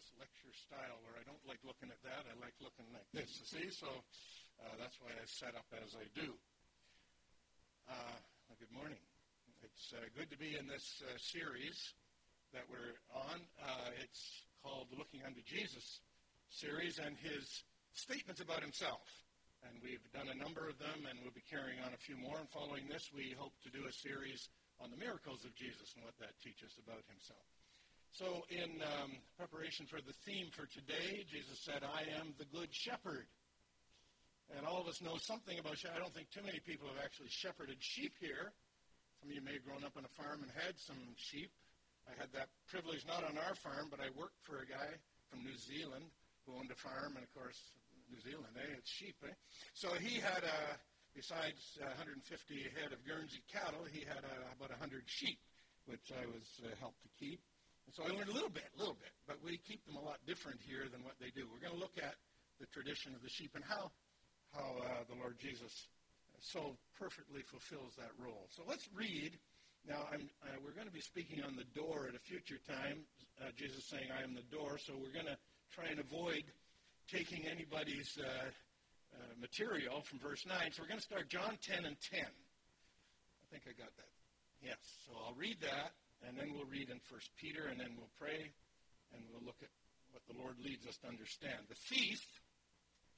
this lecture style where I don't like looking at that. I like looking like this, you see? So uh, that's why I set up as I do. Uh, well, good morning. It's uh, good to be in this uh, series that we're on. Uh, it's called Looking Unto Jesus series and his statements about himself. And we've done a number of them, and we'll be carrying on a few more. And following this, we hope to do a series on the miracles of Jesus and what that teaches about himself. So, in um, preparation for the theme for today, Jesus said, I am the good shepherd. And all of us know something about sheep. I don't think too many people have actually shepherded sheep here. Some of you may have grown up on a farm and had some sheep. I had that privilege not on our farm, but I worked for a guy from New Zealand who owned a farm, and of course, New Zealand, eh? It's sheep, eh? So he had besides 150 head of Guernsey cattle, he had about 100 sheep, which I was uh, helped to keep. And so I learned a little bit, a little bit, but we keep them a lot different here than what they do. We're going to look at the tradition of the sheep and how, how uh, the Lord Jesus so perfectly fulfills that role. So let's read. Now, uh, we're going to be speaking on the door at a future time. Uh, Jesus saying, I am the door. So we're going to try and avoid taking anybody's uh, uh, material from verse 9. So we're going to start John 10 and 10. I think I got that. Yes. So I'll read that, and then we'll read in 1 Peter, and then we'll pray, and we'll look at what the Lord leads us to understand. The thief,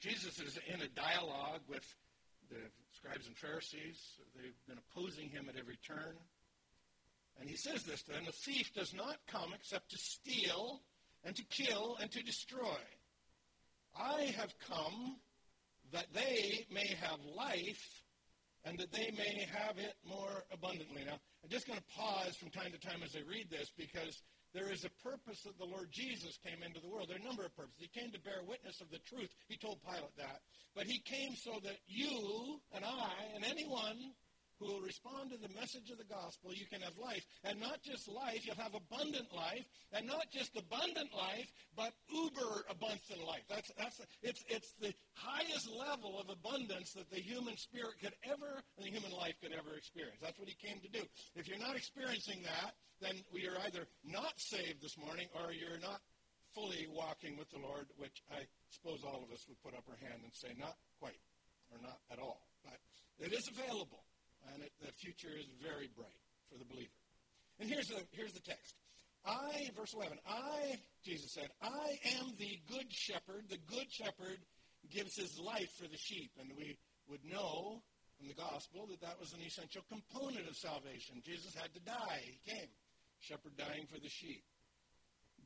Jesus is in a dialogue with the scribes and Pharisees. They've been opposing him at every turn. And he says this to them The thief does not come except to steal and to kill and to destroy. I have come that they may have life and that they may have it more abundantly. Now, I'm just going to pause from time to time as I read this because there is a purpose that the Lord Jesus came into the world. There are a number of purposes. He came to bear witness of the truth. He told Pilate that. But he came so that you and I and anyone who will respond to the message of the gospel, you can have life. And not just life, you'll have abundant life. And not just abundant life, but uber abundant life. That's, that's, it's, it's the highest level of abundance that the human spirit could ever, and the human life could ever experience. That's what he came to do. If you're not experiencing that, then are either not saved this morning or you're not fully walking with the Lord, which I suppose all of us would put up our hand and say, not quite, or not at all. But it is available and it, the future is very bright for the believer. And here's the, here's the text. I, verse 11, I, Jesus said, I am the good shepherd. The good shepherd gives his life for the sheep. And we would know from the gospel that that was an essential component of salvation. Jesus had to die. He came. Shepherd dying for the sheep.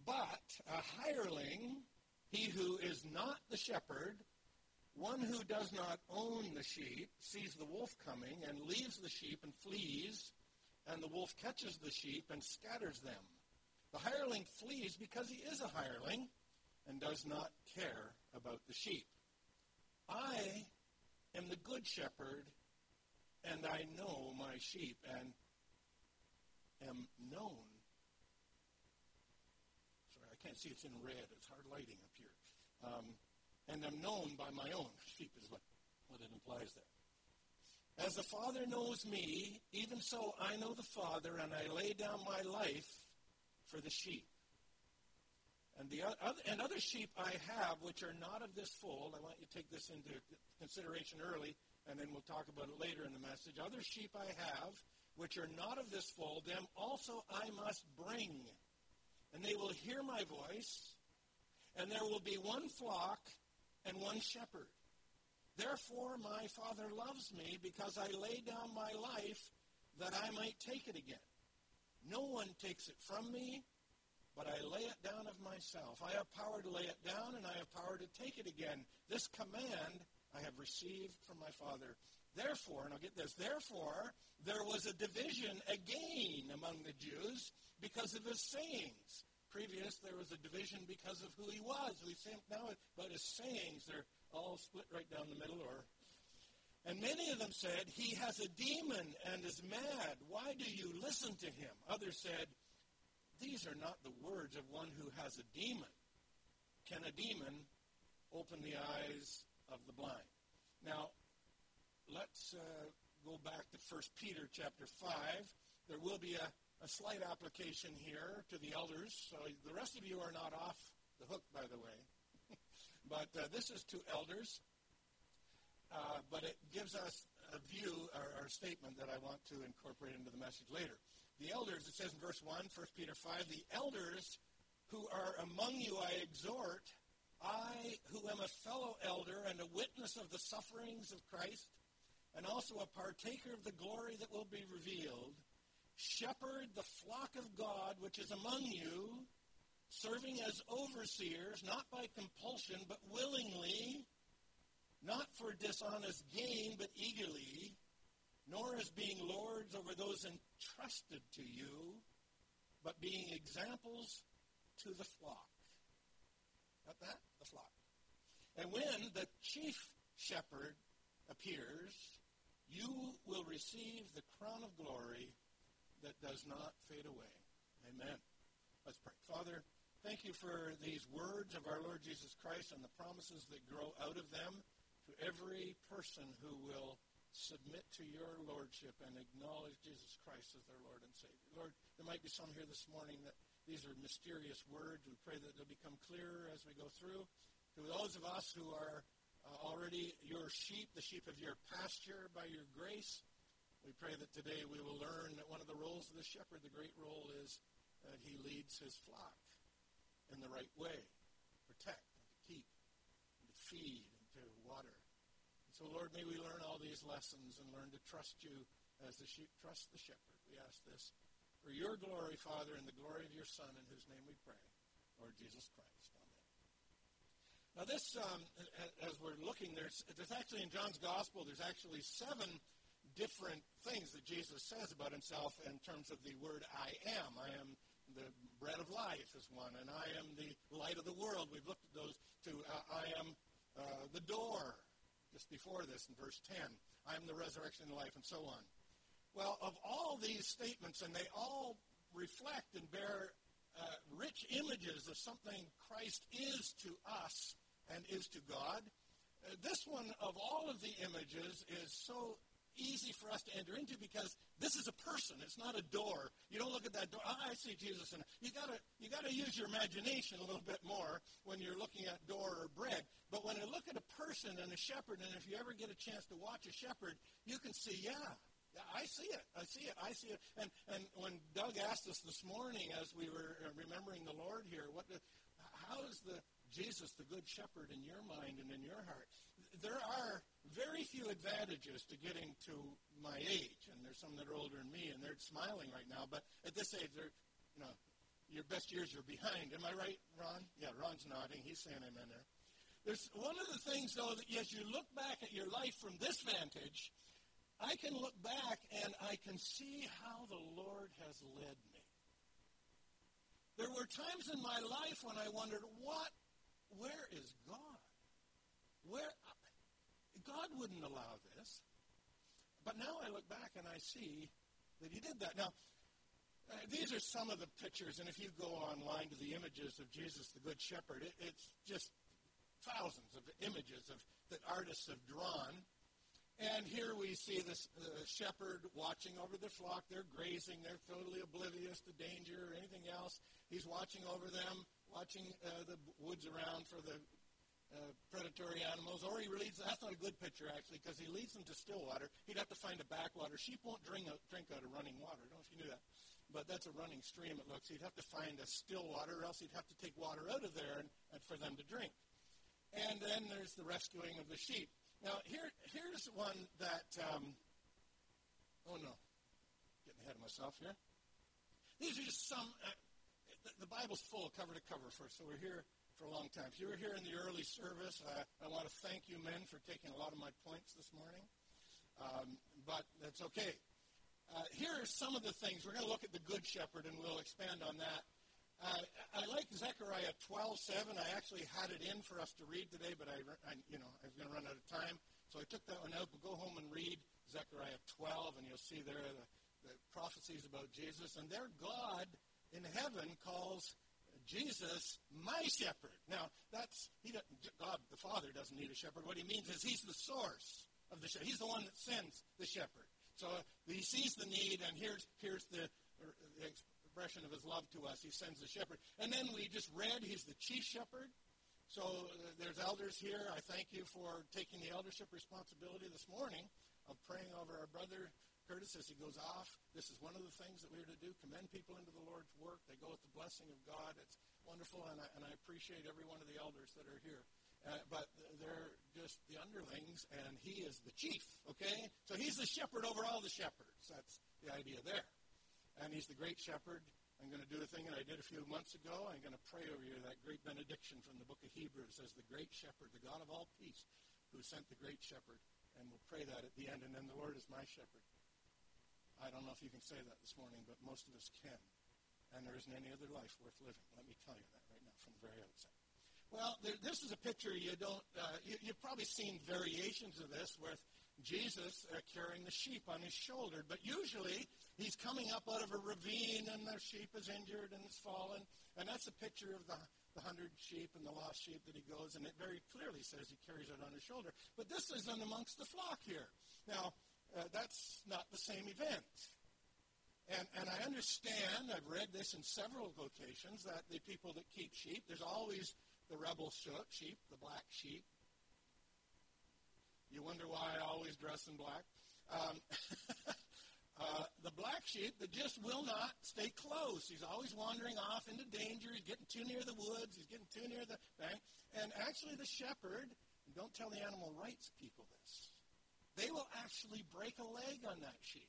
But a hireling, he who is not the shepherd, one who does not own the sheep sees the wolf coming and leaves the sheep and flees, and the wolf catches the sheep and scatters them. The hireling flees because he is a hireling and does not care about the sheep. I am the good shepherd, and I know my sheep and am known. Sorry, I can't see it's in red. It's hard lighting up here. Um, and am known by my own sheep, is what, what it implies there. As the Father knows me, even so I know the Father, and I lay down my life for the sheep. And the other, and other sheep I have, which are not of this fold. I want you to take this into consideration early, and then we'll talk about it later in the message. Other sheep I have, which are not of this fold, them also I must bring, and they will hear my voice, and there will be one flock and one shepherd. Therefore, my Father loves me because I lay down my life that I might take it again. No one takes it from me, but I lay it down of myself. I have power to lay it down, and I have power to take it again. This command I have received from my Father. Therefore, and I'll get this, therefore, there was a division again among the Jews because of his sayings previous, there was a division because of who he was. We think now about his sayings. They're all split right down the middle. Or, and many of them said, He has a demon and is mad. Why do you listen to him? Others said, These are not the words of one who has a demon. Can a demon open the eyes of the blind? Now, let's uh, go back to 1 Peter chapter 5. There will be a a slight application here to the elders. So the rest of you are not off the hook, by the way. but uh, this is to elders. Uh, but it gives us a view or, or statement that I want to incorporate into the message later. The elders, it says in verse 1, 1 Peter 5, the elders who are among you I exhort, I who am a fellow elder and a witness of the sufferings of Christ, and also a partaker of the glory that will be revealed, shepherd the flock of God which is among you, serving as overseers, not by compulsion, but willingly, not for dishonest gain, but eagerly, nor as being lords over those entrusted to you, but being examples to the flock. Got that? The flock. And when the chief shepherd appears, you will receive the crown of glory that does not fade away. Amen. Let's pray. Father, thank you for these words of our Lord Jesus Christ and the promises that grow out of them to every person who will submit to your lordship and acknowledge Jesus Christ as their Lord and Savior. Lord, there might be some here this morning that these are mysterious words. We pray that they'll become clearer as we go through. To those of us who are uh, already your sheep, the sheep of your pasture by your grace, we pray that today we will learn that one of the roles of the shepherd, the great role, is that he leads his flock in the right way, protect, and to keep, and to feed, and to water. And so, Lord, may we learn all these lessons and learn to trust you as the sheep trust the shepherd. We ask this for your glory, Father, and the glory of your Son, in whose name we pray, Lord Jesus Christ. Amen. Now, this, um, as we're looking, there's, there's actually in John's Gospel, there's actually seven different things that Jesus says about himself in terms of the word I am. I am the bread of life is one, and I am the light of the world. We've looked at those two. Uh, I am uh, the door just before this in verse 10. I am the resurrection and life, and so on. Well, of all these statements, and they all reflect and bear uh, rich images of something Christ is to us and is to God, uh, this one of all of the images is so easy for us to enter into because this is a person. It's not a door. You don't look at that door. Oh, I see Jesus, and you gotta you gotta use your imagination a little bit more when you're looking at door or bread. But when I look at a person and a shepherd, and if you ever get a chance to watch a shepherd, you can see, yeah, I see it. I see it. I see it. And and when Doug asked us this morning, as we were uh, remembering the Lord here, what the, how is the Jesus, the Good Shepherd, in your mind and in your heart? there are very few advantages to getting to my age, and there's some that are older than me, and they're smiling right now. But at this age, they're, you know, your best years are behind. Am I right, Ron? Yeah, Ron's nodding. He's saying amen there. There's one of the things, though, that as you look back at your life from this vantage, I can look back and I can see how the Lord has led me. There were times in my life when I wondered, what, where is God? Where, God wouldn't allow this. But now I look back and I see that he did that. Now, uh, these are some of the pictures, and if you go online to the images of Jesus, the Good Shepherd, it, it's just thousands of images of that artists have drawn. And here we see this uh, shepherd watching over the flock. They're grazing. They're totally oblivious to danger or anything else. He's watching over them, watching uh, the woods around for the uh, predatory animals, or he leads, that's not a good picture actually, because he leads them to still water. He'd have to find a backwater. Sheep won't drink, drink out of running water. I don't know if you knew that. But that's a running stream, it looks. He'd have to find a still water, or else he'd have to take water out of there and, and for them to drink. And then there's the rescuing of the sheep. Now, here, here's one that, um, oh no, getting ahead of myself here. These are just some, uh, the, the Bible's full cover to cover first, so we're here for a long time. If you were here in the early service, I, I want to thank you, men, for taking a lot of my points this morning. Um, but that's okay. Uh, here are some of the things. We're going to look at the Good Shepherd, and we'll expand on that. Uh, I like Zechariah 12:7. I actually had it in for us to read today, but I, I, you know, I was going to run out of time, so I took that one out. But go home and read Zechariah 12, and you'll see there the, the prophecies about Jesus. And there, God in heaven calls Jesus, my shepherd. Now, that's he God the Father doesn't need a shepherd. What he means is he's the source of the shepherd. He's the one that sends the shepherd. So he sees the need, and here's here's the expression of his love to us. He sends the shepherd. And then we just read he's the chief shepherd. So uh, there's elders here. I thank you for taking the eldership responsibility this morning of praying over our brother Curtis as he goes off. This is one of the things that we're to do, commend people into the Lord's work. They go with the blessing of God. It's wonderful, and I, and I appreciate every one of the elders that are here. Uh, but they're just the underlings, and he is the chief, okay? So he's the shepherd over all the shepherds. That's the idea there. And he's the great shepherd. I'm going to do a thing that I did a few months ago. I'm going to pray over you that great benediction from the book of Hebrews as the great shepherd, the God of all peace, who sent the great shepherd. And we'll pray that at the end. And then the Lord is my shepherd. I don't know if you can say that this morning, but most of us can. And there isn't any other life worth living. Let me tell you that right now from the very outset. Well, there, this is a picture you don't, uh, you, have probably seen variations of this with Jesus uh, carrying the sheep on his shoulder. But usually he's coming up out of a ravine and the sheep is injured and it's fallen. And that's a picture of the, the hundred sheep and the lost sheep that he goes. And it very clearly says he carries it on his shoulder. But this isn't amongst the flock here. Now, uh, that's not the same event. And, and I understand, I've read this in several locations, that the people that keep sheep, there's always the rebel sheep, the black sheep. You wonder why I always dress in black. Um, uh, the black sheep that just will not stay close. He's always wandering off into danger. He's getting too near the woods. He's getting too near the bank. And actually, the shepherd, don't tell the animal rights people they will actually break a leg on that sheep.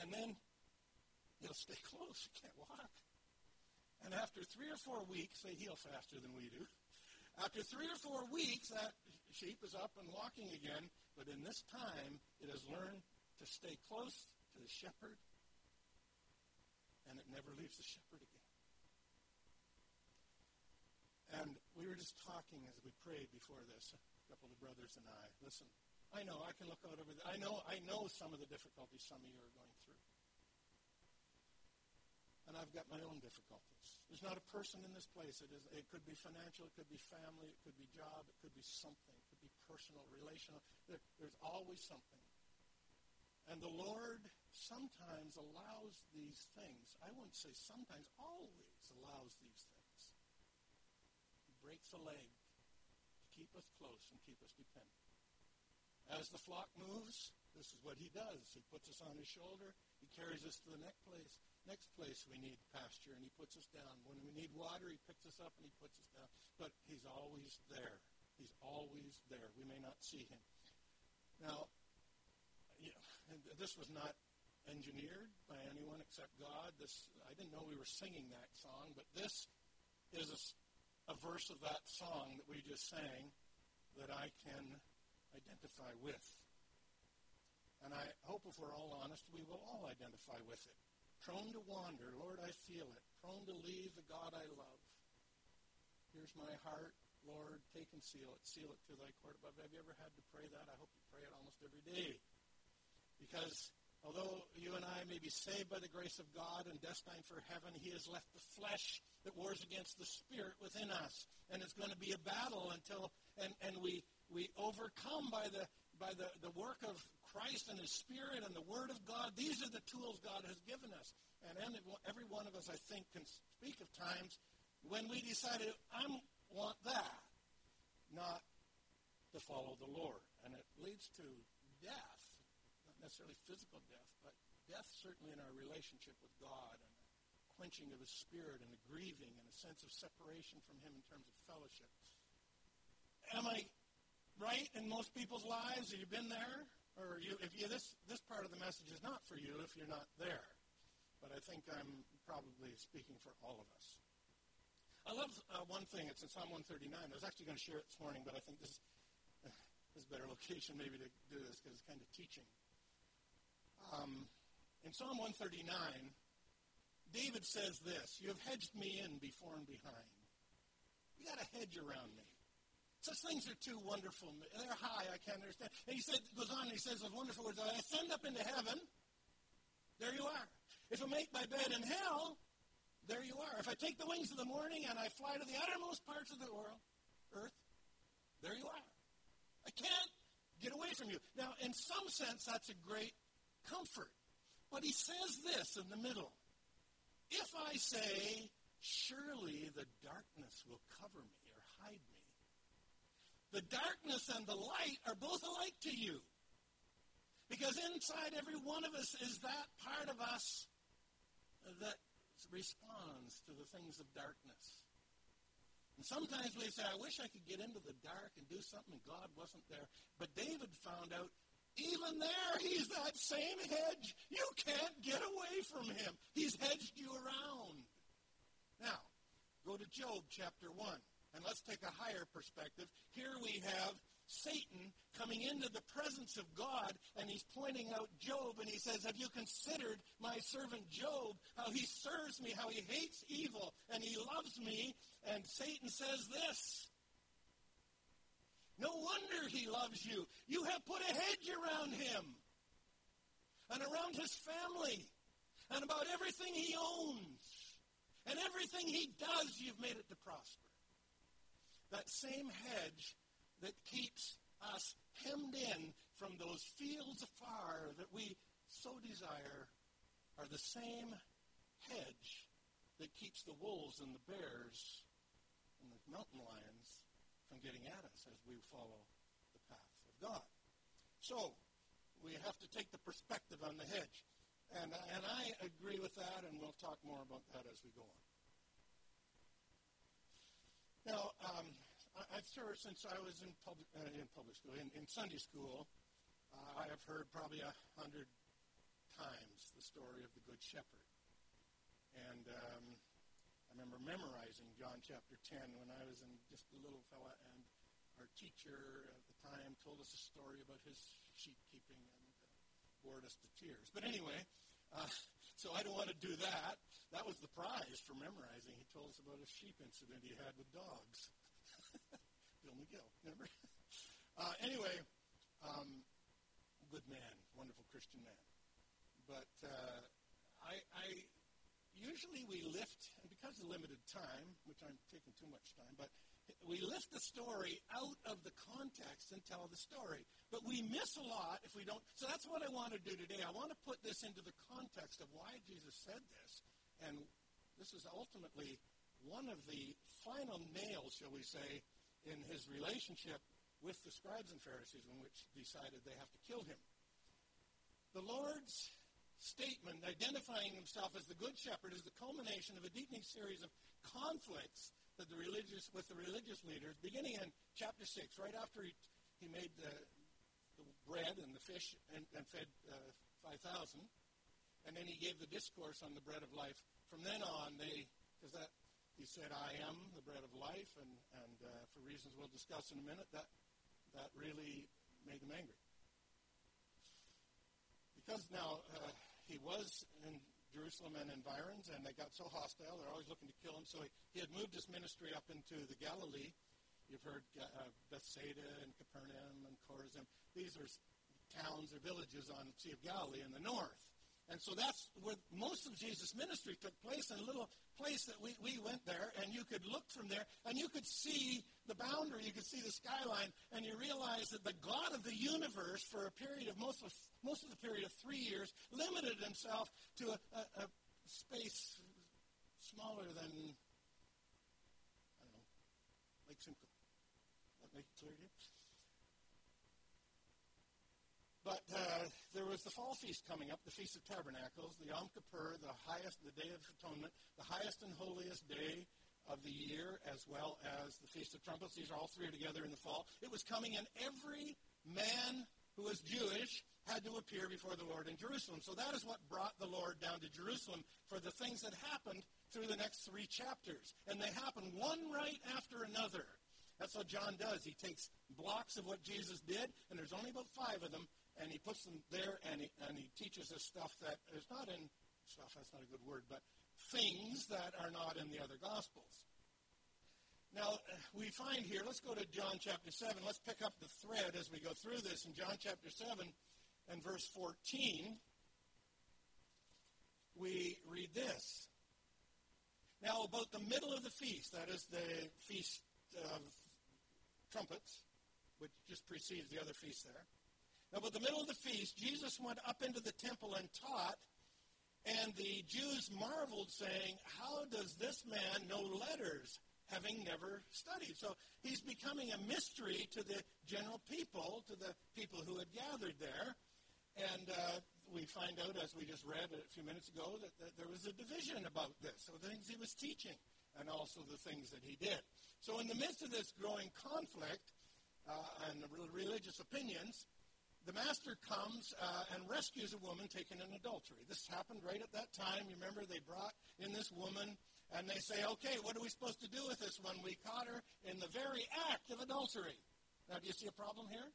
And then he'll stay close. He can't walk. And after three or four weeks, they heal faster than we do. After three or four weeks, that sheep is up and walking again. But in this time, it has learned to stay close to the shepherd, and it never leaves the shepherd again. And we were just talking as we prayed before this couple of brothers and I. Listen, I know I can look out over. The, I know I know some of the difficulties some of you are going through, and I've got my own difficulties. There's not a person in this place. It is. It could be financial. It could be family. It could be job. It could be something. It could be personal, relational. There, there's always something. And the Lord sometimes allows these things. I wouldn't say sometimes, always allows these things. He breaks a leg keep us close and keep us dependent. As the flock moves, this is what he does. He puts us on his shoulder. He carries us to the next place. Next place we need pasture, and he puts us down. When we need water, he picks us up and he puts us down. But he's always there. He's always there. We may not see him. Now, you know, this was not engineered by anyone except God. This I didn't know we were singing that song, but this is a a verse of that song that we just sang that I can identify with. And I hope if we're all honest, we will all identify with it. Prone to wander, Lord, I feel it. Prone to leave the God I love. Here's my heart, Lord, take and seal it. Seal it to thy court above. Have you ever had to pray that? I hope you pray it almost every day. Because Although you and I may be saved by the grace of God and destined for heaven, He has left the flesh that wars against the spirit within us. And it's going to be a battle until and, and we we overcome by the by the, the work of Christ and His Spirit and the Word of God. These are the tools God has given us. And every one of us, I think, can speak of times when we decided, I want that, not to follow the Lord. And it leads to death necessarily physical death, but death certainly in our relationship with God and a quenching of his spirit and a grieving and a sense of separation from him in terms of fellowship. Am I right in most people's lives? Have you been there? Or you, if you, this, this part of the message is not for you if you're not there. But I think I'm probably speaking for all of us. I love uh, one thing. It's in Psalm 139. I was actually going to share it this morning, but I think this, this is a better location maybe to do this because it's kind of teaching. Um, in Psalm 139, David says this You have hedged me in before and behind. You got a hedge around me. Such things are too wonderful. They're high, I can't understand. And he said, goes on, and he says those wonderful words, I ascend up into heaven, there you are. If I make my bed in hell, there you are. If I take the wings of the morning and I fly to the uttermost parts of the world, earth, there you are. I can't get away from you. Now, in some sense, that's a great comfort. But he says this in the middle If I say, Surely the darkness will cover me or hide me, the darkness and the light are both alike to you. Because inside every one of us is that part of us that responds to the things of darkness. And sometimes we say, I wish I could get into the dark and do something, and God wasn't there. But David found out even there, he's that same hedge. You can't get away from him. He's hedged you around. Now, go to Job chapter 1. And let's take a higher perspective. Here we have Satan coming into the presence of God, and he's pointing out Job, and he says, Have you considered my servant Job, how he serves me, how he hates evil, and he loves me? And Satan says this No wonder he loves you. You have put a hedge around him and around his family and about everything he owns. And everything he does, you've made it to prosper that same hedge that keeps us hemmed in from those fields afar that we so desire are the same hedge that keeps the wolves and the bears and the mountain lions from getting at us as we follow the path of God. So, we have to take the perspective on the hedge. And, and I agree with that, and we'll talk more about that as we go on. Now, um, I, have served since I was in public, uh, in public school, in, in Sunday school. Uh, I have heard probably a hundred times the story of the Good Shepherd. And um, remember memorizing John chapter 10 when I was in just a little fella, and our teacher at the time told us a story about his sheep keeping and uh, bored us to tears. But anyway, uh, so I don't want to do that. That was the prize for memorizing. He told us about a sheep incident he had with dogs. Bill McGill, remember? Uh, anyway, um, good man, wonderful Christian man. But uh, I, I usually we lift, because of limited time, which I'm taking too much time, but we lift the story out of the context and tell the story. But we miss a lot if we don't. So that's what I want to do today. I want to put this into the context of why Jesus said this and this is ultimately one of the final nails, shall we say, in his relationship with the scribes and Pharisees, in which decided they have to kill him. The Lord's statement identifying himself as the Good Shepherd is the culmination of a deepening series of conflicts that the religious, with the religious leaders, beginning in chapter 6, right after he, he made the, the bread and the fish and, and fed uh, 5,000. And then he gave the discourse on the bread of life. From then on, they, because that, he said, I am the bread of life, and, and uh, for reasons we'll discuss in a minute, that, that really made them angry. Because now uh, he was in Jerusalem and environs, and they got so hostile, they're always looking to kill him. So he, he had moved his ministry up into the Galilee. You've heard uh, Bethsaida and Capernaum and Chorazin. These are towns or villages on the Sea of Galilee in the north. And so that's where most of Jesus' ministry took place in a little place that we, we went there, and you could look from there, and you could see the boundary, you could see the skyline, and you realize that the God of the universe, for a period of most of, most of the period of three years, limited himself to a, a, a space smaller than, I don't know, Lake Simcoe. That make it clear to you? But uh, there was the fall feast coming up, the Feast of Tabernacles, the Yom Kippur, the highest, the Day of Atonement, the highest and holiest day of the year, as well as the Feast of Trumpets. These are all three together in the fall. It was coming, and every man who was Jewish had to appear before the Lord in Jerusalem. So that is what brought the Lord down to Jerusalem for the things that happened through the next three chapters. And they happen one right after another. That's what John does. He takes blocks of what Jesus did, and there's only about five of them, and he puts them there, and he, and he teaches us stuff that is not in stuff. That's not a good word, but things that are not in the other gospels. Now we find here. Let's go to John chapter seven. Let's pick up the thread as we go through this in John chapter seven and verse fourteen. We read this. Now, about the middle of the feast, that is the feast of trumpets, which just precedes the other feast there. Now, about the middle of the feast, Jesus went up into the temple and taught, And the Jews marveled, saying, How does this man know letters, having never studied? So he's becoming a mystery to the general people, to the people who had gathered there. And uh, we find out, as we just read a few minutes ago, that, that there was a division about this, so the things he was teaching, and also the things that he did. So, in the midst of this growing conflict uh, and religious opinions, the master comes uh, and rescues a woman taken in adultery. This happened right at that time. You remember they brought in this woman and they say, okay, what are we supposed to do with this one? We caught her in the very act of adultery. Now, do you see a problem here?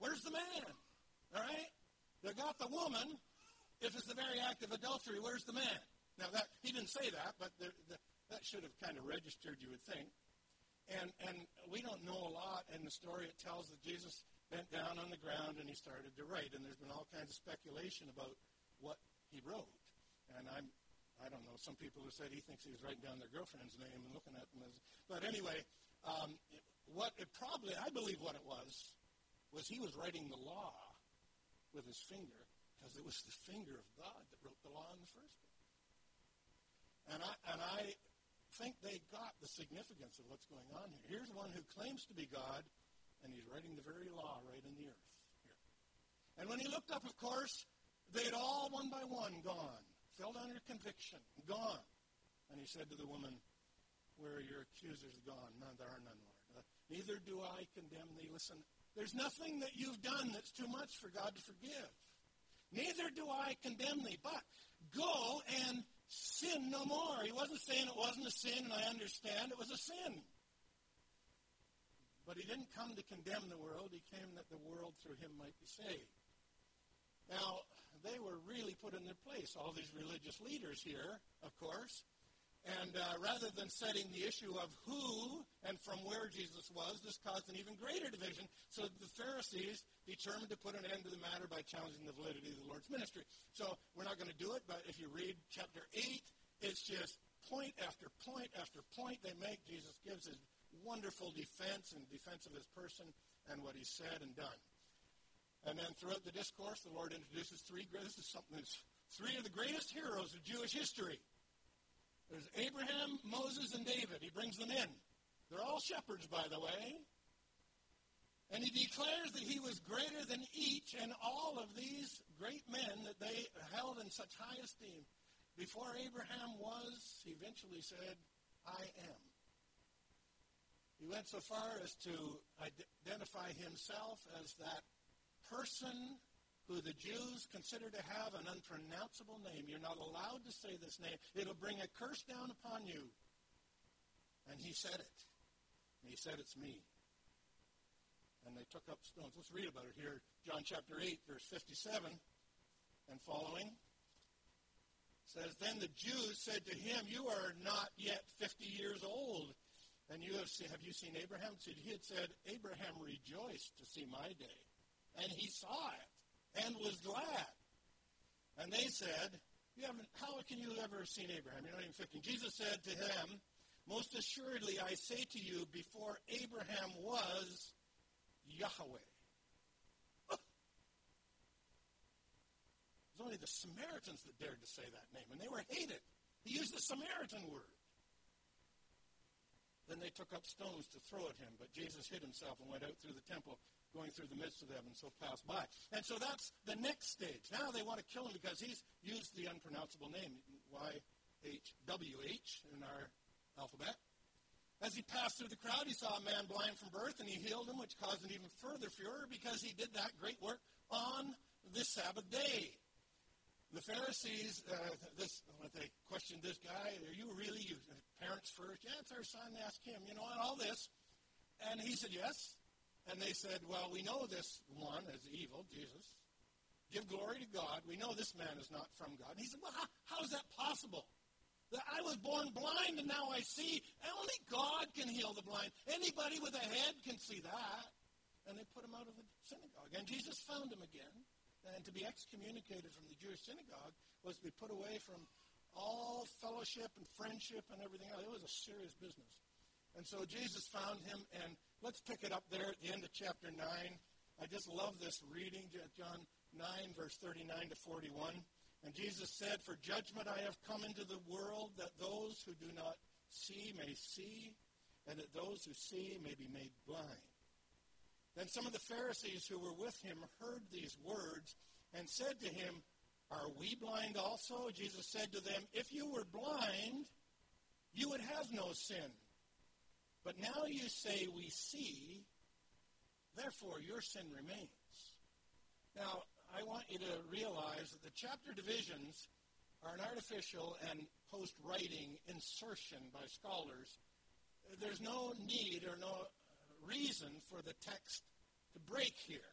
Where's the man? All right? They got the woman. If it's the very act of adultery, where's the man? Now, that he didn't say that, but the, the, that should have kind of registered, you would think. And, and we don't know a lot in the story. It tells that Jesus bent down on the ground and he started to write. And there's been all kinds of speculation about what he wrote. And I'm, I don't know, some people have said he thinks he was writing down their girlfriend's name and looking at them as. But anyway, um, what it probably, I believe what it was, was he was writing the law with his finger because it was the finger of God that wrote the law in the first place. And I, and I think they got the significance of what's going on here. Here's one who claims to be God and he's writing the very law right in the earth here. And when he looked up, of course, they'd all one by one gone, filled under conviction, gone. And he said to the woman, Where are your accusers gone? There are none, Lord. Uh, Neither do I condemn thee. Listen, there's nothing that you've done that's too much for God to forgive. Neither do I condemn thee, but go and sin no more. He wasn't saying it wasn't a sin, and I understand it was a sin. But he didn't come to condemn the world. He came that the world through him might be saved. Now, they were really put in their place, all these religious leaders here, of course. And uh, rather than setting the issue of who and from where Jesus was, this caused an even greater division. So the Pharisees determined to put an end to the matter by challenging the validity of the Lord's ministry. So we're not going to do it, but if you read chapter 8, it's just point after point after point they make. Jesus gives his wonderful defense and defense of his person and what he said and done. And then throughout the discourse, the Lord introduces three. This is something that's three of the greatest heroes of Jewish history. There's Abraham, Moses, and David. He brings them in. They're all shepherds, by the way. And he declares that he was greater than each and all of these great men that they held in such high esteem. Before Abraham was, he eventually said, I am. He went so far as to identify himself as that person who the Jews consider to have an unpronounceable name. You're not allowed to say this name. It'll bring a curse down upon you. And he said it. And he said, It's me. And they took up stones. Let's read about it here. John chapter 8, verse 57 and following says, Then the Jews said to him, You are not yet 50 years old and you have seen, have you seen Abraham? He had said, Abraham rejoiced to see my day. And he saw it and was glad. And they said, you haven't, how can you ever have seen Abraham? You're not even 15. Jesus said to them, Most assuredly I say to you, before Abraham was Yahweh. It was only the Samaritans that dared to say that name, and they were hated. He used the Samaritan word. Then they took up stones to throw at him, but Jesus hid himself and went out through the temple, going through the midst of them, and so passed by. And so that's the next stage. Now they want to kill him because he's used the unpronounceable name, Y-H-W-H, in our alphabet. As he passed through the crowd, he saw a man blind from birth, and he healed him, which caused an even further furor because he did that great work on the Sabbath day. The Pharisees, uh, this, they questioned this guy, are you really you, parents first? Yeah, it's our son. Ask him, you know, and all this. And he said, yes. And they said, well, we know this one is evil, Jesus. Give glory to God. We know this man is not from God. And he said, well, how, how is that possible? That I was born blind and now I see. Only God can heal the blind. Anybody with a head can see that. And they put him out of the synagogue. And Jesus found him again. And to be excommunicated from the Jewish synagogue was to be put away from all fellowship and friendship and everything else. It was a serious business. And so Jesus found him, and let's pick it up there at the end of chapter 9. I just love this reading, John 9, verse 39 to 41. And Jesus said, For judgment I have come into the world, that those who do not see may see, and that those who see may be made blind. Then some of the Pharisees who were with him heard these words and said to him, Are we blind also? Jesus said to them, If you were blind, you would have no sin. But now you say, We see, therefore your sin remains. Now, I want you to realize that the chapter divisions are an artificial and post writing insertion by scholars. There's no need or no reason for the text to break here.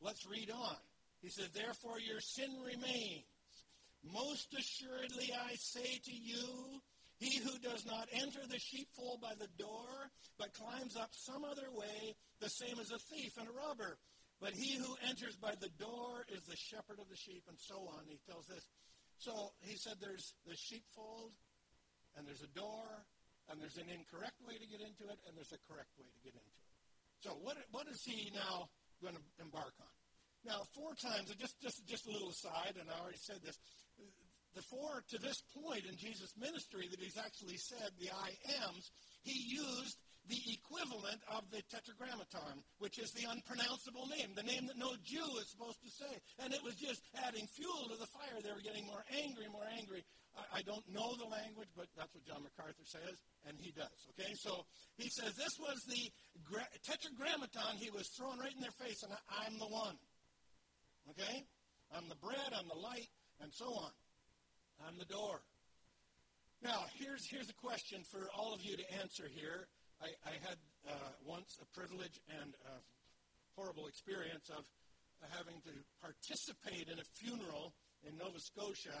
Let's read on. He says, Therefore your sin remains. Most assuredly I say to you, does not enter the sheepfold by the door, but climbs up some other way, the same as a thief and a robber. But he who enters by the door is the shepherd of the sheep, and so on. He tells this. So he said there's the sheepfold, and there's a door, and there's an incorrect way to get into it, and there's a correct way to get into it. So what, what is he now going to embark on? Now, four times, just, just, just a little aside, and I already said this, the four to this point in Jesus' ministry that he's actually said the I ams, he used the equivalent of the tetragrammaton, which is the unpronounceable name, the name that no Jew is supposed to say. And it was just adding fuel to the fire. They were getting more angry, more angry. I, I don't know the language, but that's what John MacArthur says, and he does. Okay, so he says this was the gra- tetragrammaton he was throwing right in their face, and I, I'm the one. Okay? I'm the bread, I'm the light, and so on. I'm the door. Now, here's, here's a question for all of you to answer here. I, I had uh, once a privilege and a horrible experience of having to participate in a funeral in Nova Scotia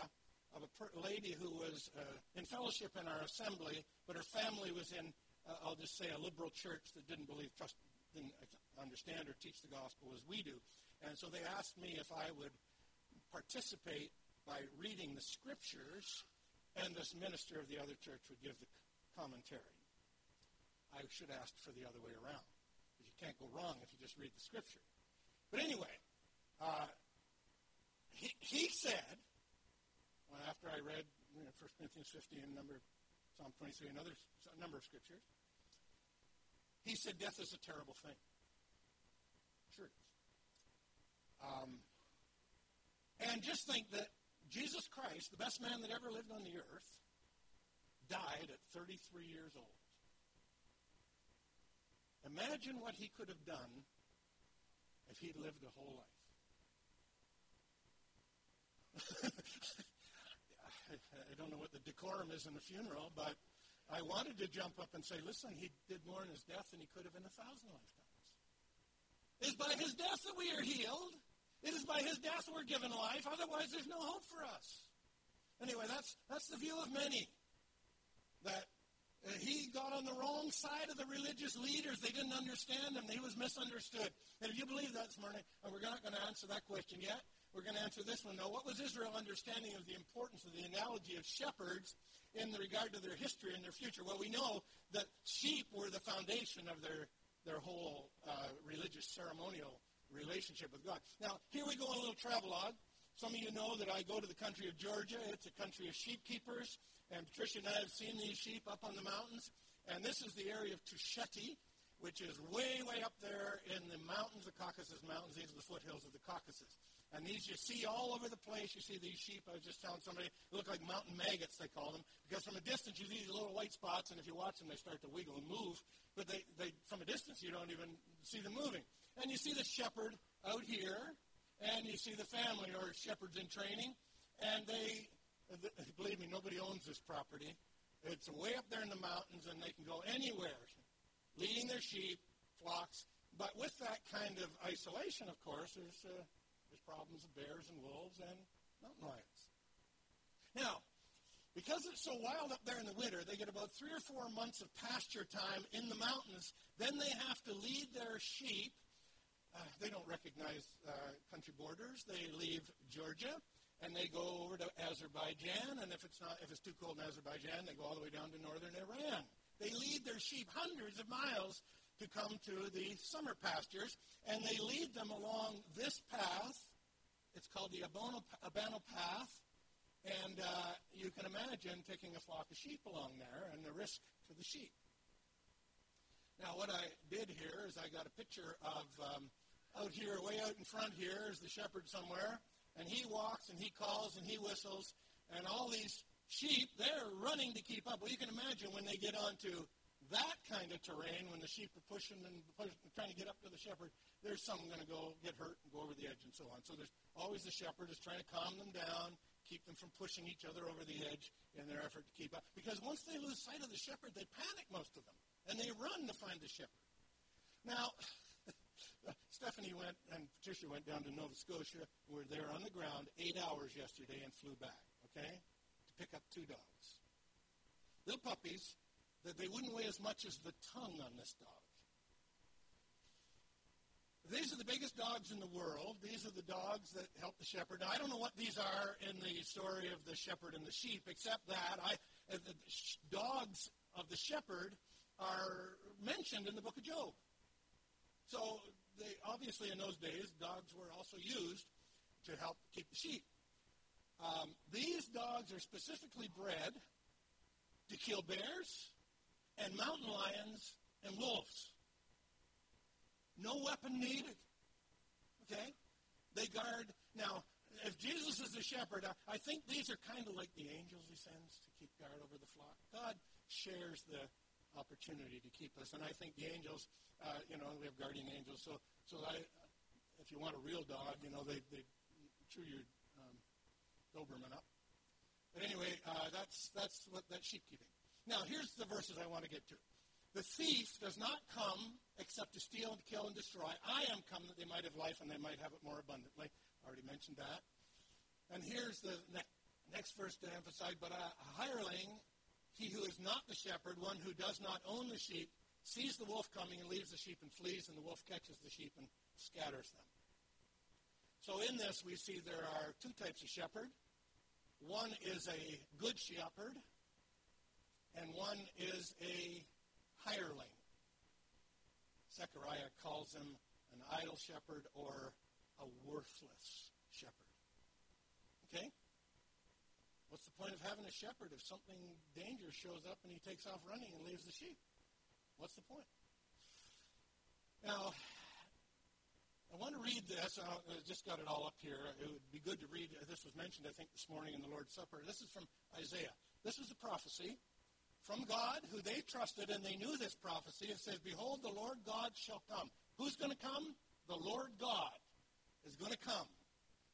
of a per- lady who was uh, in fellowship in our assembly, but her family was in, uh, I'll just say, a liberal church that didn't believe, trust, didn't understand or teach the gospel as we do. And so they asked me if I would participate by reading the scriptures, and this minister of the other church would give the commentary. I should ask for the other way around. Because you can't go wrong if you just read the scripture. But anyway, uh, he, he said, well, after I read you know, 1 Corinthians 15 and number, Psalm 23 and other number of scriptures, he said death is a terrible thing. Sure. Um, and just think that Jesus Christ, the best man that ever lived on the earth, died at 33 years old. Imagine what he could have done if he'd lived a whole life. I don't know what the decorum is in a funeral, but I wanted to jump up and say, listen, he did more in his death than he could have in a thousand lifetimes. It's by his death that we are healed. It is by his death we're given life. Otherwise, there's no hope for us. Anyway, that's, that's the view of many. That uh, he got on the wrong side of the religious leaders. They didn't understand him. He was misunderstood. And if you believe that morning, and we're not going to answer that question yet, we're going to answer this one. Now, what was Israel understanding of the importance of the analogy of shepherds in regard to their history and their future? Well, we know that sheep were the foundation of their, their whole uh, religious ceremonial relationship with God. Now, here we go on a little travelogue. Some of you know that I go to the country of Georgia. It's a country of sheep keepers. And Patricia and I have seen these sheep up on the mountains. And this is the area of Tusheti, which is way, way up there in the mountains, the Caucasus Mountains. These are the foothills of the Caucasus. And these you see all over the place. You see these sheep. I was just telling somebody, they look like mountain maggots, they call them. Because from a distance, you see these little white spots, and if you watch them, they start to wiggle and move. But they, they, from a distance, you don't even see them moving. And you see the shepherd out here, and you see the family or shepherds in training, and they believe me, nobody owns this property. It's way up there in the mountains, and they can go anywhere, leading their sheep, flocks. But with that kind of isolation, of course, there's, uh, there's problems of bears and wolves and mountain lions. Now, because it's so wild up there in the winter, they get about three or four months of pasture time in the mountains. Then they have to lead their sheep. Uh, they don't recognize uh, country borders. They leave Georgia and they go over to Azerbaijan, and if it's not if it's too cold in Azerbaijan, they go all the way down to northern Iran. They lead their sheep hundreds of miles to come to the summer pastures, and they lead them along this path. It's called the Abano, Abano Path, And uh, you can imagine taking a flock of sheep along there and the risk to the sheep. Now, what I did here is I got a picture of um, out here, way out in front here, is the shepherd somewhere, and he walks and he calls and he whistles, and all these sheep, they're running to keep up. Well, you can imagine when they get onto that kind of terrain, when the sheep are pushing and pushing, trying to get up to the shepherd, there's some going to go get hurt and go over the edge and so on. So there's always the shepherd is trying to calm them down, keep them from pushing each other over the edge in their effort to keep up. Because once they lose sight of the shepherd, they panic, most of them and they run to find the shepherd. Now, Stephanie went and Patricia went down to Nova Scotia. We were there on the ground eight hours yesterday and flew back, okay, to pick up two dogs. Little puppies that they wouldn't weigh as much as the tongue on this dog. These are the biggest dogs in the world. These are the dogs that help the shepherd. Now, I don't know what these are in the story of the shepherd and the sheep, except that I, uh, the dogs of the shepherd are mentioned in the book of Job. So they obviously in those days dogs were also used to help keep the sheep. Um, these dogs are specifically bred to kill bears and mountain lions and wolves. No weapon needed. Okay? They guard. Now, if Jesus is the shepherd, I, I think these are kind of like the angels he sends to keep guard over the flock. God shares the opportunity to keep us. And I think the angels, uh, you know, we have guardian angels. So, so I, if you want a real dog, you know, they, they chew your um, Doberman up. But anyway, uh, that's, that's what that sheep keeping. Now, here's the verses I want to get to. The thief does not come except to steal and kill and destroy. I am come that they might have life and they might have it more abundantly. I already mentioned that. And here's the ne- next verse to emphasize. But a, a hireling he who is not the shepherd, one who does not own the sheep, sees the wolf coming and leaves the sheep and flees, and the wolf catches the sheep and scatters them. So in this, we see there are two types of shepherd. One is a good shepherd, and one is a hireling. Zechariah calls him an idle shepherd or a worthless shepherd. Okay? What's the point of having a shepherd if something dangerous shows up and he takes off running and leaves the sheep? What's the point? Now, I want to read this. I just got it all up here. It would be good to read. Uh, this was mentioned, I think, this morning in the Lord's Supper. This is from Isaiah. This was a prophecy from God who they trusted, and they knew this prophecy. It says, Behold, the Lord God shall come. Who's going to come? The Lord God is going to come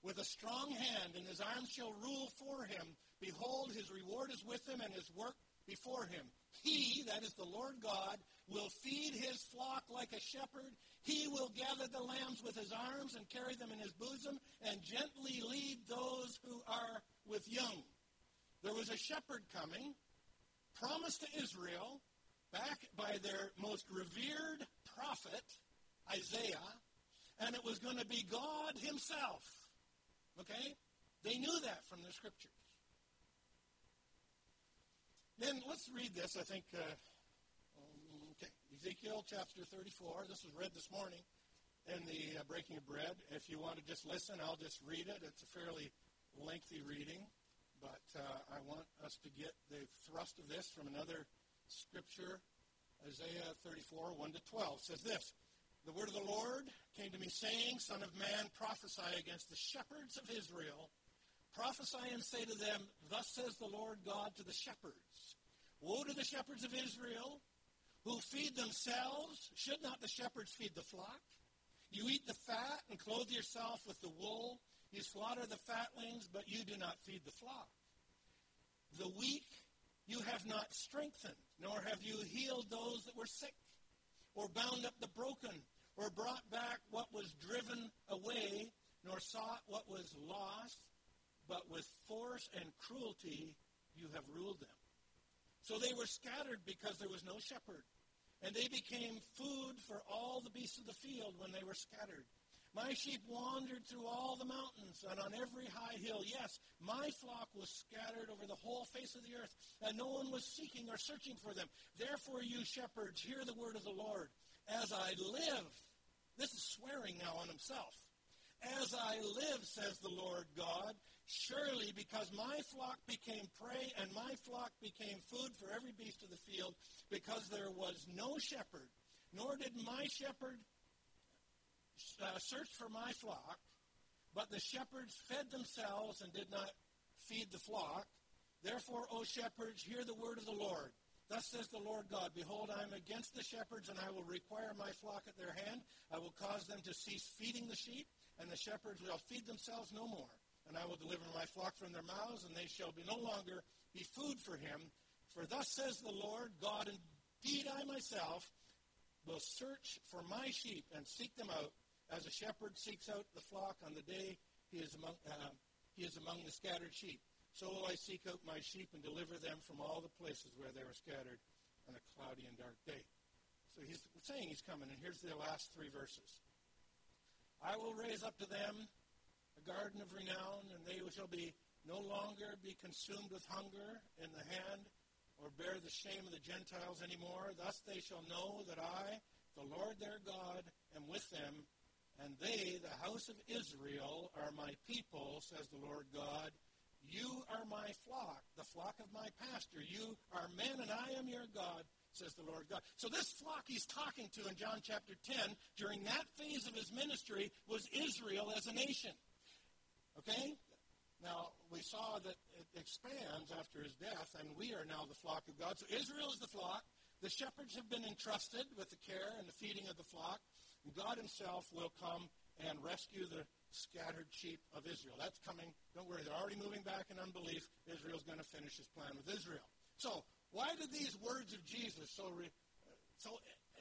with a strong hand, and his arms shall rule for him. Behold, his reward is with him, and his work before him. He, that is the Lord God, will feed his flock like a shepherd. He will gather the lambs with his arms and carry them in his bosom, and gently lead those who are with young. There was a shepherd coming, promised to Israel, back by their most revered prophet, Isaiah, and it was going to be God himself. Okay? They knew that from the scriptures. Then let's read this. I think, uh, okay, Ezekiel chapter 34. This was read this morning in the uh, Breaking of Bread. If you want to just listen, I'll just read it. It's a fairly lengthy reading, but uh, I want us to get the thrust of this from another scripture. Isaiah 34, 1 to 12 says this The word of the Lord came to me, saying, Son of man, prophesy against the shepherds of Israel. Prophesy and say to them, Thus says the Lord God to the shepherds Woe to the shepherds of Israel who feed themselves. Should not the shepherds feed the flock? You eat the fat and clothe yourself with the wool. You slaughter the fatlings, but you do not feed the flock. The weak you have not strengthened, nor have you healed those that were sick, or bound up the broken, or brought back what was driven away, nor sought what was lost, but with force and cruelty you have ruled them. So they were scattered because there was no shepherd. And they became food for all the beasts of the field when they were scattered. My sheep wandered through all the mountains and on every high hill. Yes, my flock was scattered over the whole face of the earth, and no one was seeking or searching for them. Therefore, you shepherds, hear the word of the Lord. As I live, this is swearing now on himself. as I live, says the Lord God, surely because my flock became prey and my flock became food for every beast of the field, because there was no shepherd, nor did my shepherd uh, search for my flock, but the shepherds fed themselves and did not feed the flock. Therefore, O shepherds, hear the word of the Lord. Thus says the Lord God Behold, I am against the shepherds, and I will require my flock at their hand. I will cause them to cease feeding the sheep, and the shepherds will feed themselves no more. And I will deliver my flock from their mouths, and they shall be no longer be food for him. For thus says the Lord God, Indeed, I myself will search for my sheep and seek them out, as a shepherd seeks out the flock on the day he is among, uh, he is among the scattered sheep. So will I seek out my sheep and deliver them from all the places where they were scattered on a cloudy and dark day. So he's saying he's coming, and here's the last three verses. I will raise up to them garden of renown, and they shall be no longer be consumed with hunger in the hand, or bear the shame of the Gentiles anymore. Thus they shall know that I, the Lord their God, am with them, and they, the house of Israel, are my people, says the Lord God. You are my flock, the flock of my pasture. You are men, and I am your God, says the Lord God. So this flock he's talking to in John chapter 10 during that phase of his ministry was Israel as a nation. Okay? Now, we saw that it expands after his death, and we are now the flock of God. So Israel is the flock. The shepherds have been entrusted with the care and the feeding of the flock. And God himself will come and rescue the scattered sheep of Israel. That's coming. Don't worry, they're already moving back in unbelief. Israel's going to finish his plan with Israel. So, why did these words of Jesus so, re, so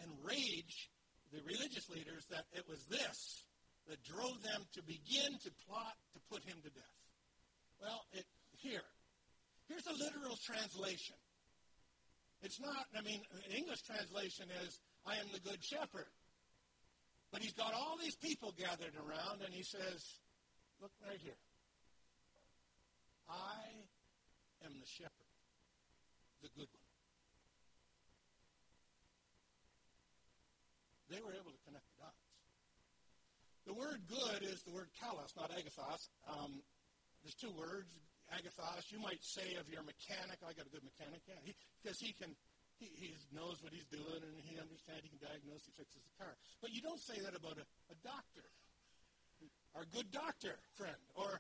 enrage the religious leaders that it was this that drove them to begin to plot to put him to death? Well, it, here. Here's a literal translation. It's not, I mean, English translation is, I am the good shepherd. But he's got all these people gathered around, and he says, Look right here. I am the shepherd, the good one. They were able to connect the word good is the word kalos, not agathos. Um, there's two words, agathos. You might say of your mechanic, I got a good mechanic, yeah, because he, he can he, he knows what he's doing and he understands, he can diagnose, he fixes the car. But you don't say that about a, a doctor, our good doctor friend. Or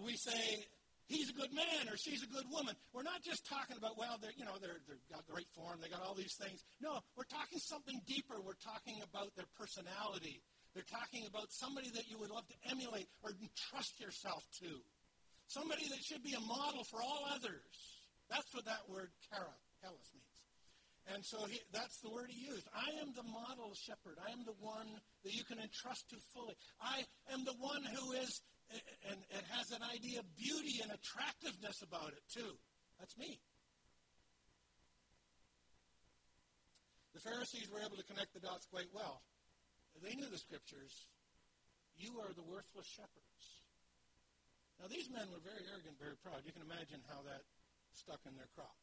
we say, he's a good man or she's a good woman. We're not just talking about, well, they're, you know, they're, they've got great form, they got all these things. No, we're talking something deeper. We're talking about their personality. They're talking about somebody that you would love to emulate or trust yourself to. Somebody that should be a model for all others. That's what that word kalos means. And so he, that's the word he used. I am the model shepherd. I am the one that you can entrust to fully. I am the one who is, and it has an idea of beauty and attractiveness about it, too. That's me. The Pharisees were able to connect the dots quite well. They knew the scriptures. You are the worthless shepherds. Now, these men were very arrogant, very proud. You can imagine how that stuck in their crop.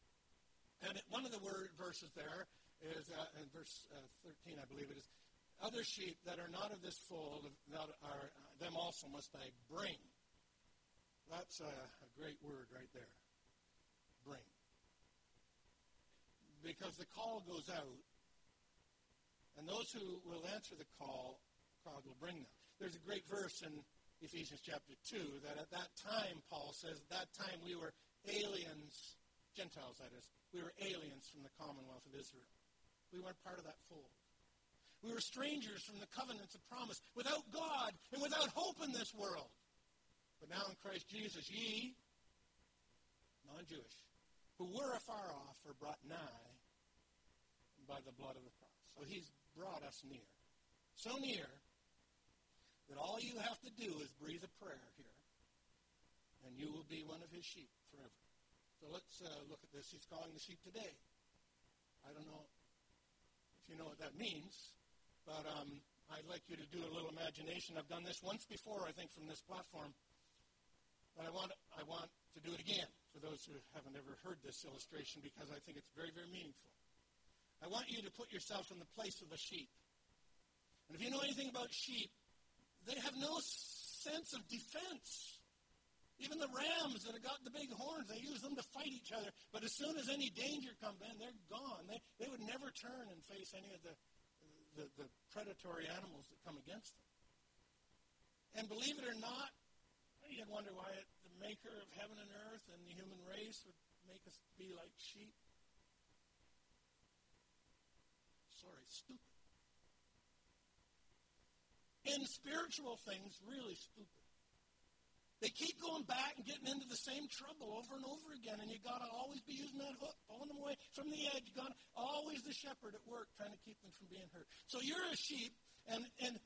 And one of the word verses there is uh, in verse uh, 13, I believe it is. Other sheep that are not of this fold, are, them also must I bring. That's a, a great word right there. Bring. Because the call goes out, and those who will answer the call, God will bring them. There's a great verse in Ephesians chapter 2 that at that time, Paul says, at that time we were aliens, Gentiles that is, we were aliens from the commonwealth of Israel. We weren't part of that fold. We were strangers from the covenants of promise, without God and without hope in this world. But now in Christ Jesus, ye, non Jewish, who were afar off, are brought nigh by the blood of the cross. So he's brought us near. So near that all you have to do is breathe a prayer here, and you will be one of his sheep forever. So let's uh, look at this. He's calling the sheep today. I don't know if you know what that means, but um, I'd like you to do a little imagination. I've done this once before, I think, from this platform, but I want I want to do it again for those who haven't ever heard this illustration because I think it's very, very meaningful. I want you to put yourself in the place of a sheep. And if you know anything about sheep, they have no sense of defense. Even the rams that have got the big horns, they use them to fight each other. But as soon as any danger comes in, they're gone. They, they would never turn and face any of the, the, the predatory animals that come against them. And believe it or not, you'd wonder why it, the maker of heaven and earth and the human race would make us be like sheep. Sorry, stupid. In spiritual things, really stupid. They keep going back and getting into the same trouble over and over again, and you got to always be using that hook, pulling them away from the edge. You got always the shepherd at work trying to keep them from being hurt. So you're a sheep, and and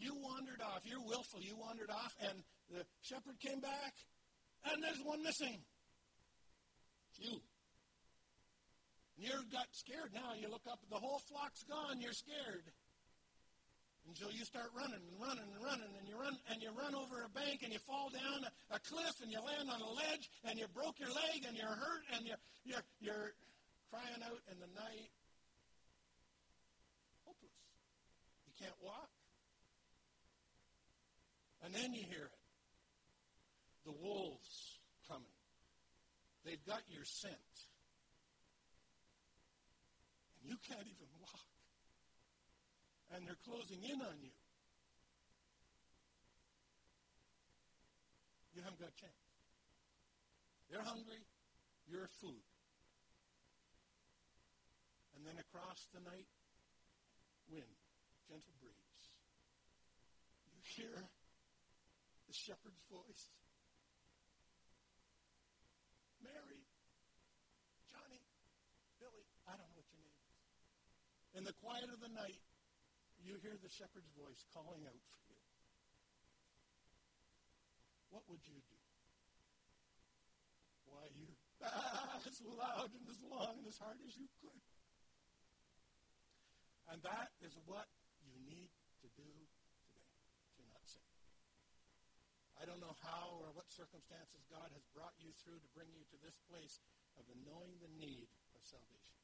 you wandered off. You're willful. You wandered off, and the shepherd came back, and there's one missing. It's you. You got scared now. You look up, the whole flock's gone. You're scared. Until you start running and running and running and you run and you run over a bank and you fall down a, a cliff and you land on a ledge and you broke your leg and you're hurt and you're, you're, you're crying out in the night. Hopeless. You can't walk. And then you hear it. The wolves coming. They've got your scent. And you can't even walk and they're closing in on you. You haven't got a chance. They're hungry, you're food. And then across the night, wind, gentle breeze. You hear the shepherd's voice. Mary, Johnny, Billy, I don't know what your name is. In the quiet of the night, you hear the shepherd's voice calling out for you, what would you do? Why, you ah, as loud and as long and as hard as you could. And that is what you need to do today you're not saved. I don't know how or what circumstances God has brought you through to bring you to this place of knowing the need of salvation.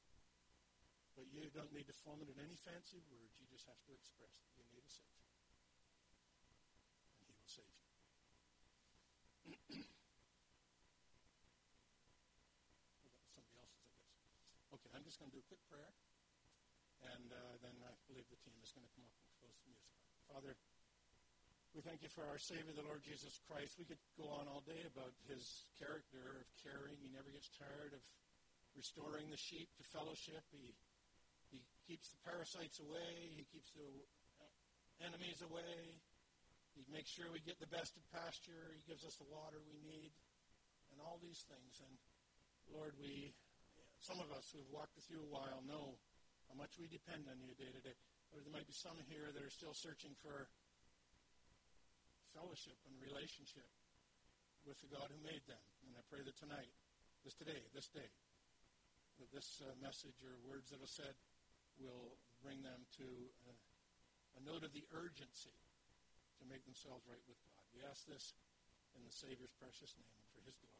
But you don't need to form it in any fancy words. You just have to express that you need a Savior. And He will save you. somebody else's, I guess. Okay, I'm just going to do a quick prayer. And uh, then I believe the team is going to come up and close the music. Father, we thank you for our Savior, the Lord Jesus Christ. We could go on all day about his character of caring. He never gets tired of restoring the sheep to fellowship. He keeps the parasites away. He keeps the enemies away. He makes sure we get the best of pasture. He gives us the water we need, and all these things. And Lord, we, some of us who've walked with you a while, know how much we depend on you day to day. Or there might be some here that are still searching for fellowship and relationship with the God who made them. And I pray that tonight, this today, this day, that this uh, message or words that are said will bring them to a, a note of the urgency to make themselves right with God. We ask this in the Savior's precious name and for his glory.